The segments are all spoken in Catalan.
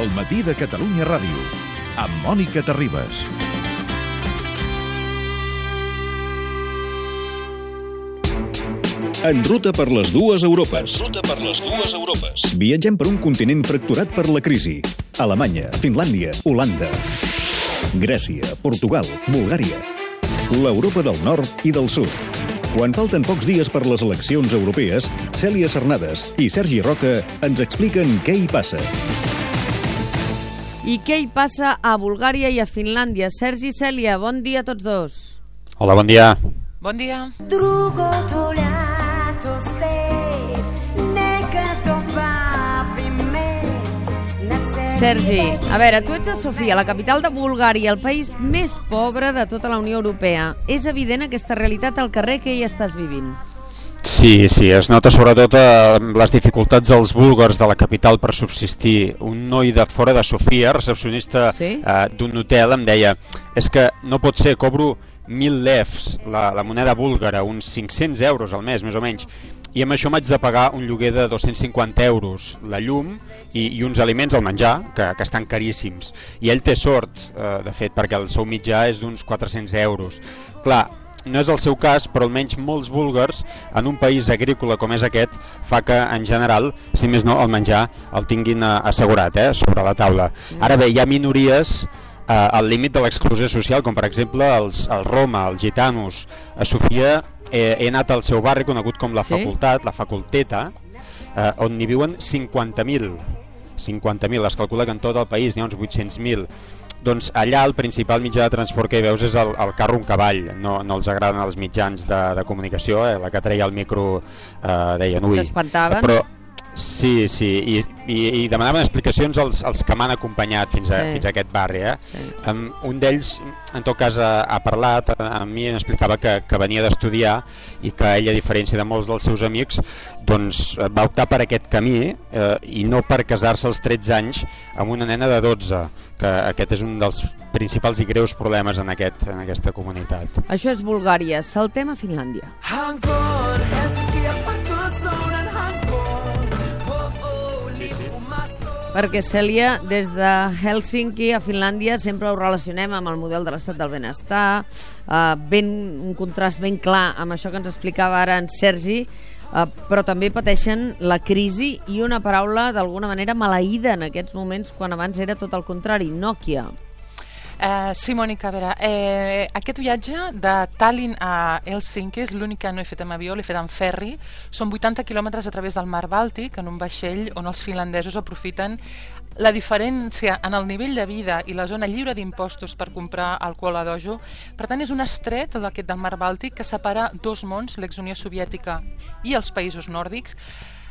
El matí de Catalunya Ràdio, amb Mònica Terribas. En ruta per les dues Europes. En ruta per les dues Europes. Viatgem per un continent fracturat per la crisi. Alemanya, Finlàndia, Holanda, Grècia, Portugal, Bulgària. L'Europa del nord i del sud. Quan falten pocs dies per les eleccions europees, Cèlia Cernades i Sergi Roca ens expliquen què hi passa. I què hi passa a Bulgària i a Finlàndia? Sergi i Cèlia, bon dia a tots dos. Hola, bon dia. Bon dia. Drugo. Sergi, a veure, tu ets a Sofia, la capital de Bulgària, el país més pobre de tota la Unió Europea. És evident aquesta realitat al carrer que hi estàs vivint. Sí, sí, es nota sobretot eh, les dificultats dels búlgars de la capital per subsistir. Un noi de fora de Sofia, recepcionista Sí? eh, d'un hotel, em deia és que no pot ser, cobro 1.000 lefs, la, la moneda búlgara, uns 500 euros al mes, més o menys, i amb això m'haig de pagar un lloguer de 250 euros, la llum i, i uns aliments al menjar, que, que estan caríssims. I ell té sort, eh, de fet, perquè el seu mitjà és d'uns 400 euros. Clar, no és el seu cas, però almenys molts búlgars en un país agrícola com és aquest fa que, en general, si més no, el menjar el tinguin eh, assegurat eh, sobre la taula. Ara bé, hi ha minories eh, al límit de l'exclusió social, com per exemple els, els Roma, els gitanos. A Sofia eh, he anat al seu barri conegut com la Sí? Facultat, la Faculteta, eh, on n'hi viuen 50.000. 50.000, es calcula que en tot el país n'hi ha uns 800.000 doncs allà el principal mitjà de transport que hi veus és el, el carro un cavall, no, no els agraden els mitjans de, de comunicació, eh? la que treia el micro eh, deien ui. Però sí, sí, i, i, i demanaven explicacions als, als que m'han acompanyat fins a, Sí. fins a aquest barri. Eh? Sí. Um, un d'ells, en tot cas, ha, ha parlat, a, a mi m'explicava que, que venia d'estudiar i que ell, a diferència de molts dels seus amics, doncs eh, va optar per aquest camí eh, i no per casar-se als 13 anys amb una nena de 12, que aquest és un dels principals i greus problemes en, aquest, en aquesta comunitat. Això és Bulgària. Saltem a Finlàndia. Hankon, Perquè, Cèlia, des de Helsinki a Finlàndia sempre ho relacionem amb el model de l'estat del benestar, eh, ben, un contrast ben clar amb això que ens explicava ara en Sergi, eh, però també pateixen la crisi i una paraula d'alguna manera maleïda en aquests moments quan abans era tot el contrari, Nokia. Uh, a veure, eh, aquest viatge de Tallinn a Helsinki és l'únic que no he fet amb avió, l'he fet amb ferri. Són 80 quilòmetres a través del mar Bàltic, en un vaixell on els finlandesos aprofiten la diferència en el nivell de vida i la zona lliure d'impostos per comprar alcohol a dojo. Per tant, és un estret d'aquest del mar Bàltic que separa dos mons, l'ex-Unió Soviètica i els països nòrdics,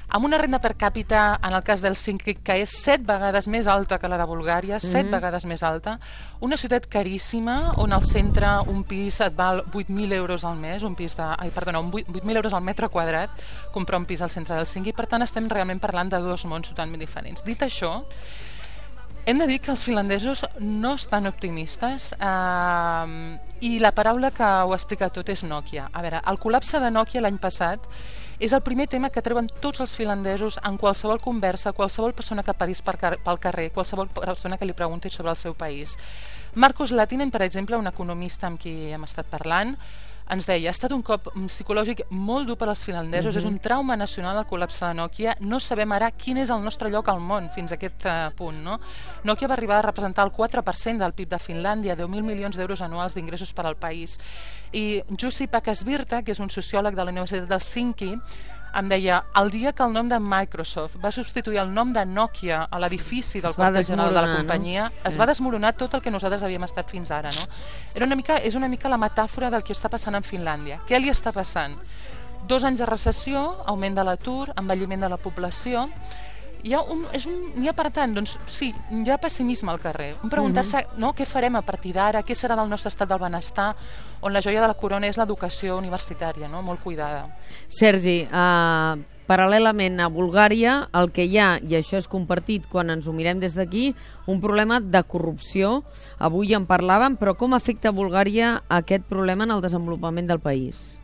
amb una renda per càpita, en el cas del Helsinki, que és set vegades més alta que la de Bulgària, set Mhm. vegades més alta, una ciutat caríssima, on al centre un pis et val 8.000 euros al mes, un pis de... Ai, perdona, un 8 8.000 euros al metre quadrat, comprar un pis al centre del Helsinki, per tant estem realment parlant de dos mons totalment diferents. Dit això, hem de dir que els finlandesos no estan optimistes eh, i la paraula que ho explica tot és Nokia. A veure, el col·lapse de Nokia l'any passat és el primer tema que treuen tots els finlandesos en qualsevol conversa, qualsevol persona que car pel carrer, qualsevol persona que li pregunti sobre el seu país. Marcos Latinen, per exemple, un economista amb qui hem estat parlant, ens deia, ha estat un cop mm, psicològic molt dur per als finlandesos, és un trauma nacional el col·lapse de Nokia, no sabem ara quin és el nostre lloc al món fins a aquest uh, punt. No? Nokia va arribar a representar el 4% del PIB de Finlàndia, 10.000 milions d'euros anuals d'ingressos per al país. I Jussi Pakasvirta, que és un sociòleg de la Universitat d'Helsinki, em deia, el dia que el nom de Microsoft va substituir el nom de Nokia a l'edifici del quartel general de la desmoronar, no? companyia, es Sí. va desmoronar tot el que nosaltres havíem estat fins ara. No? Era una mica, és una mica la metàfora del que està passant en Finlàndia. Què li està passant? Dos anys de recessió, augment de l'atur, envelliment de la població, hi ha, un, és un, n'hi ha per tant, doncs sí, hi ha pessimisme al carrer. Un preguntar-se no, què farem a partir d'ara, què serà del nostre estat del benestar, on la joia de la corona és l'educació universitària, no? molt cuidada. Sergi, uh, paral·lelament a Bulgària, el que hi ha, i això és compartit quan ens ho mirem des d'aquí, un problema de corrupció. Avui en parlàvem, però com afecta a Bulgària aquest problema en el desenvolupament del país?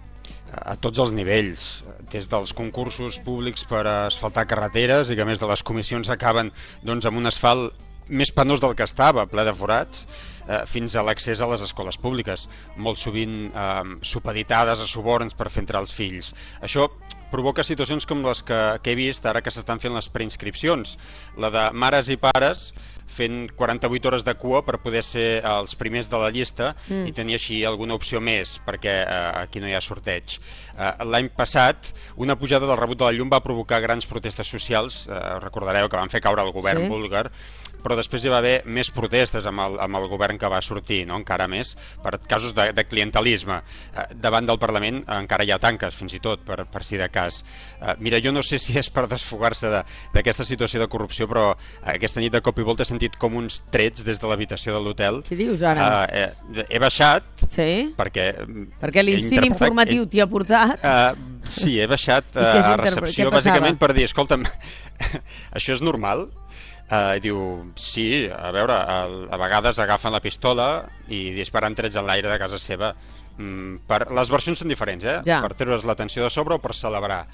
A tots els nivells, des dels concursos públics per asfaltar carreteres i que a més de les comissions acaben doncs, amb un asfalt més penós del que estava, ple de forats, eh, fins a l'accés a les escoles públiques, molt sovint eh, supeditades a suborns per fer entrar els fills. Això provoca situacions com les que, que he vist ara que s'estan fent les preinscripcions, la de mares i pares fent 48 hores de cua per poder ser els primers de la llista mm. i tenir així alguna opció més perquè eh, aquí no hi ha sorteig. Eh, L'any passat, una pujada del rebut de la llum va provocar grans protestes socials, eh, recordareu que van fer caure el govern Sí. búlgar, però després hi va haver més protestes amb el, amb el govern que va sortir, no? encara més, per casos de, de clientelisme. Eh, davant del Parlament eh, encara hi ha tanques, fins i tot, per, per si de cas. Eh, mira, jo no sé si és per desfogar-se de- d'aquesta situació de corrupció, però aquesta nit de cop i volta he sentit com uns trets des de l'habitació de l'hotel. Què dius ara? Eh, eh, he baixat Sí? perquè... Perquè l'instint he informatiu t'hi ha portat. Uh, sí, he baixat uh, a recepció bàsicament per dir, escolta'm, això és normal? Uh, diu, sí, a veure, a, a vegades agafen la pistola i disparen trets en l'aire de casa seva. Mm, per, les versions són diferents, eh? Ja. Per treure's l'atenció de sobre o per celebrar.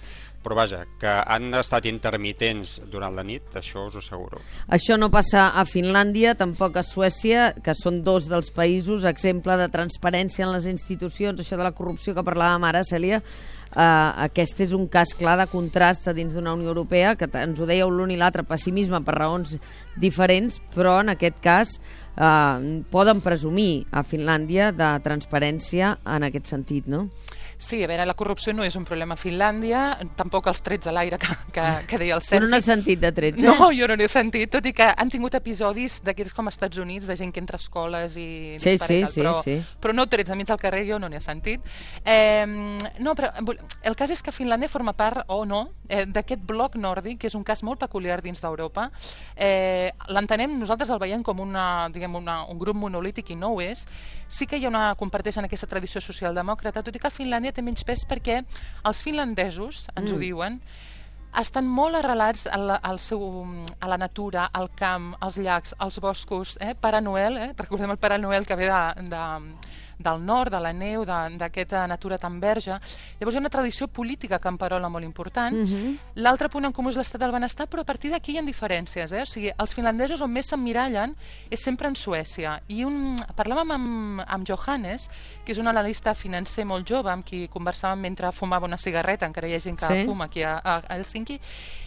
Però vaja, que han estat intermitents durant la nit, això us ho asseguro. Això no passa a Finlàndia, tampoc a Suècia, que són dos dels països, exemple de transparència en les institucions, això de la corrupció que parlàvem ara, Cèlia, eh, aquest és un cas clar de contrast dins d'una Unió Europea, que ens ho dèieu l'un i l'altre, pessimisme per raons diferents, però en aquest cas eh, poden presumir a Finlàndia de transparència en aquest sentit, no? Sí, a veure, la corrupció no és un problema a Finlàndia, tampoc els trets a l'aire que, que, que deia el Tu Sergi. no n'has sentit de trets, eh? No, jo no n'he sentit, tot i que han tingut episodis d'aquests com als Estats Units, de gent que entra a escoles i... Sí, sí, sí, però, sí. Però no trets enmig del carrer, jo no n'he sentit. Eh, no, però el cas és que Finlàndia forma part, o no, eh, d'aquest bloc nòrdic, que és un cas molt peculiar dins d'Europa. Eh, L'entenem, nosaltres el veiem com una, diguem, una, un grup monolític i no ho és. Sí que hi ha una, comparteixen aquesta tradició socialdemòcrata, tot i que Finlàndia té menys pes perquè els finlandesos, ens mm. ho diuen, estan molt arrelats a la, al seu, a la natura, al camp, als llacs, als boscos. Eh? Pare Noel, eh? recordem el Pare Noel que ve de, de, del nord, de la neu, d'aquesta natura tan verge. Llavors hi ha una tradició política camperola molt important. Mm -hmm. L'altre punt en comú és l'estat del benestar, però a partir d'aquí hi ha diferències. Eh? O sigui, els finlandesos on més s'emmirallen és sempre en Suècia. I un, parlàvem amb, amb Johannes, que és un analista financer molt jove, amb qui conversàvem mentre fumava una cigarreta, encara hi ha gent que Sí. fuma aquí a, a, a Helsinki,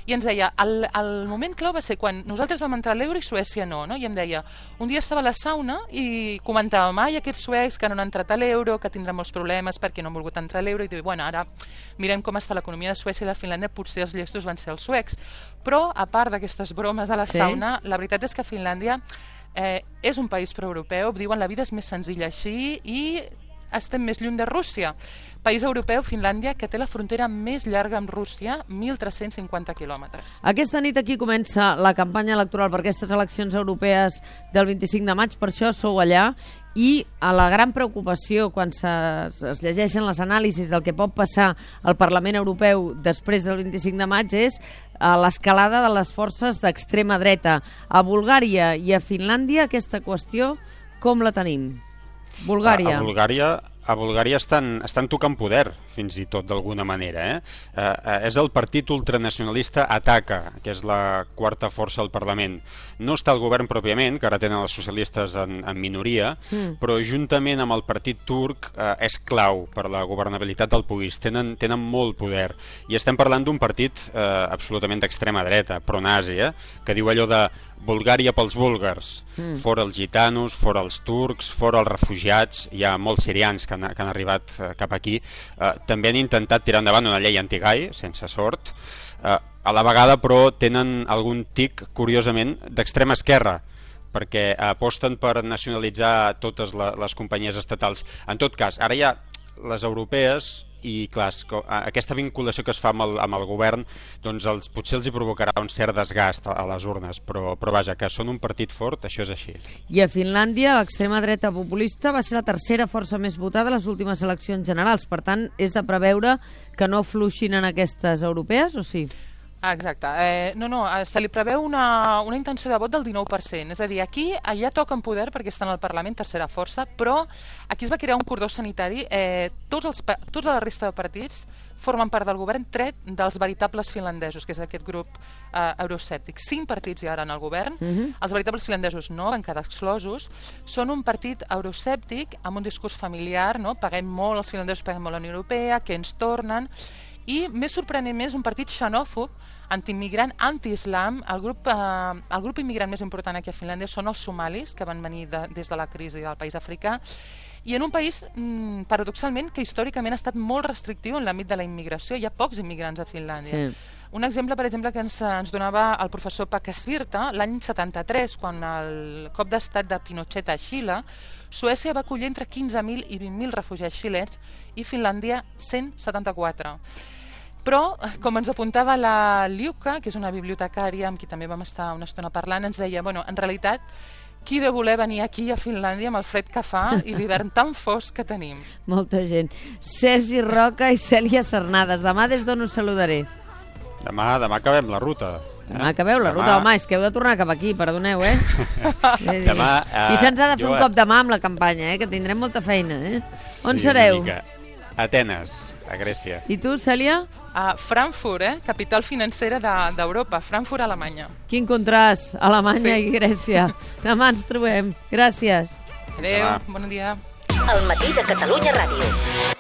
i ens deia, el, el moment clau va ser quan nosaltres vam entrar a l'euro i Suècia no, no? I em deia, un dia estava a la sauna i comentàvem, ai, aquests suecs que no han entrat a l'euro, que tindran molts problemes perquè no han volgut entrar a l'euro, i diu, bueno, ara mirem com està l'economia de Suècia i de Finlàndia, potser els llestos van ser els suecs. Però, a part d'aquestes bromes de la Sí. sauna, la veritat és que Finlàndia eh, és un país proeuropeu, diuen la vida és més senzilla així i estem més lluny de Rússia. País europeu, Finlàndia, que té la frontera més llarga amb Rússia, 1.350 quilòmetres. Aquesta nit aquí comença la campanya electoral per aquestes eleccions europees del 25 de maig, per això sou allà, i a la gran preocupació quan se, es llegeixen les anàlisis del que pot passar al Parlament Europeu després del 25 de maig és eh, l'escalada de les forces d'extrema dreta. A Bulgària i a Finlàndia aquesta qüestió com la tenim? Bulgària. A, a Bulgària a Bulgària estan, estan tocant poder, fins i tot d'alguna manera. Eh? Eh, eh, és el partit ultranacionalista Ataca, que és la quarta força al Parlament. No està al govern pròpiament, que ara tenen els socialistes en, en minoria, mm. però juntament amb el partit turc eh, és clau per la governabilitat del país. Tenen, tenen molt poder. I estem parlant d'un partit eh, absolutament d'extrema dreta, pro-nazi, eh? que diu allò de Bulgària pels búlgars, mm. fora els gitanos, fora els turcs, fora els refugiats, hi ha molts sirians que han, que han arribat eh, cap aquí. Eh, també han intentat tirar endavant una llei antigai, sense sort. Eh, a la vegada, però, tenen algun tic, curiosament, d'extrema esquerra, perquè aposten per nacionalitzar totes les companyies estatals. En tot cas, ara ha les europees i clar, aquesta vinculació que es fa amb el, amb el govern doncs els, potser els hi provocarà un cert desgast a, a les urnes, però, però vaja, que són un partit fort, això és així. I a Finlàndia, l'extrema dreta populista va ser la tercera força més votada a les últimes eleccions generals. Per tant, és de preveure que no fluixin en aquestes europees, o sí? Ah, exacte. Eh, no, no, eh, se li preveu una, una intenció de vot del 19%. És a dir, aquí eh, ja toquen poder perquè estan al Parlament, tercera força, però aquí es va crear un cordó sanitari. Eh, tots els, tota la resta de partits formen part del govern tret dels veritables finlandesos, que és aquest grup eh, euroscèptic. Cinc partits hi ha ara en el govern. Els veritables finlandesos no, van quedar exclosos. Són un partit euroscèptic amb un discurs familiar, no? paguem molt, els finlandesos paguem molt la Unió Europea, que ens tornen, i més sorprenent més un partit xenòfob antiimmigrant, anti-islam. El, grup, eh, el grup immigrant més important aquí a Finlàndia són els somalis, que van venir de, des de la crisi del país africà, i en un país, mm, paradoxalment, que històricament ha estat molt restrictiu en l'àmbit de la immigració. Hi ha pocs immigrants a Finlàndia. Sí. Un exemple, per exemple, que ens, ens donava el professor Pakasvirta l'any 73, quan el cop d'estat de Pinochet a Xile, Suècia va acollir entre 15.000 i 20.000 refugiats xilens i Finlàndia 174. Però, com ens apuntava la Liuka, que és una bibliotecària amb qui també vam estar una estona parlant, ens deia, bueno, en realitat, qui de voler venir aquí a Finlàndia amb el fred que fa i l'hivern tan fosc que tenim? Molta gent. Sergi Roca i Cèlia Cernades. Demà des d'on us saludaré? Demà, demà acabem la ruta. Demà acabeu la Demà- ruta, home, és que heu de tornar cap aquí, perdoneu, eh? Demà, eh, I se'ns ha de fer jo- un cop de mà amb la campanya, eh? Que tindrem molta feina, eh? On Sí, sereu? una mica. Atenes, a Grècia. I tu, Cèlia? A Frankfurt, eh? capital financera de- d'Europa, Frankfurt, Alemanya. Quin contrast, Alemanya Sí. i Grècia. Demà ens trobem. Gràcies. Adéu, Demà. bon dia. El matí de Catalunya Ràdio.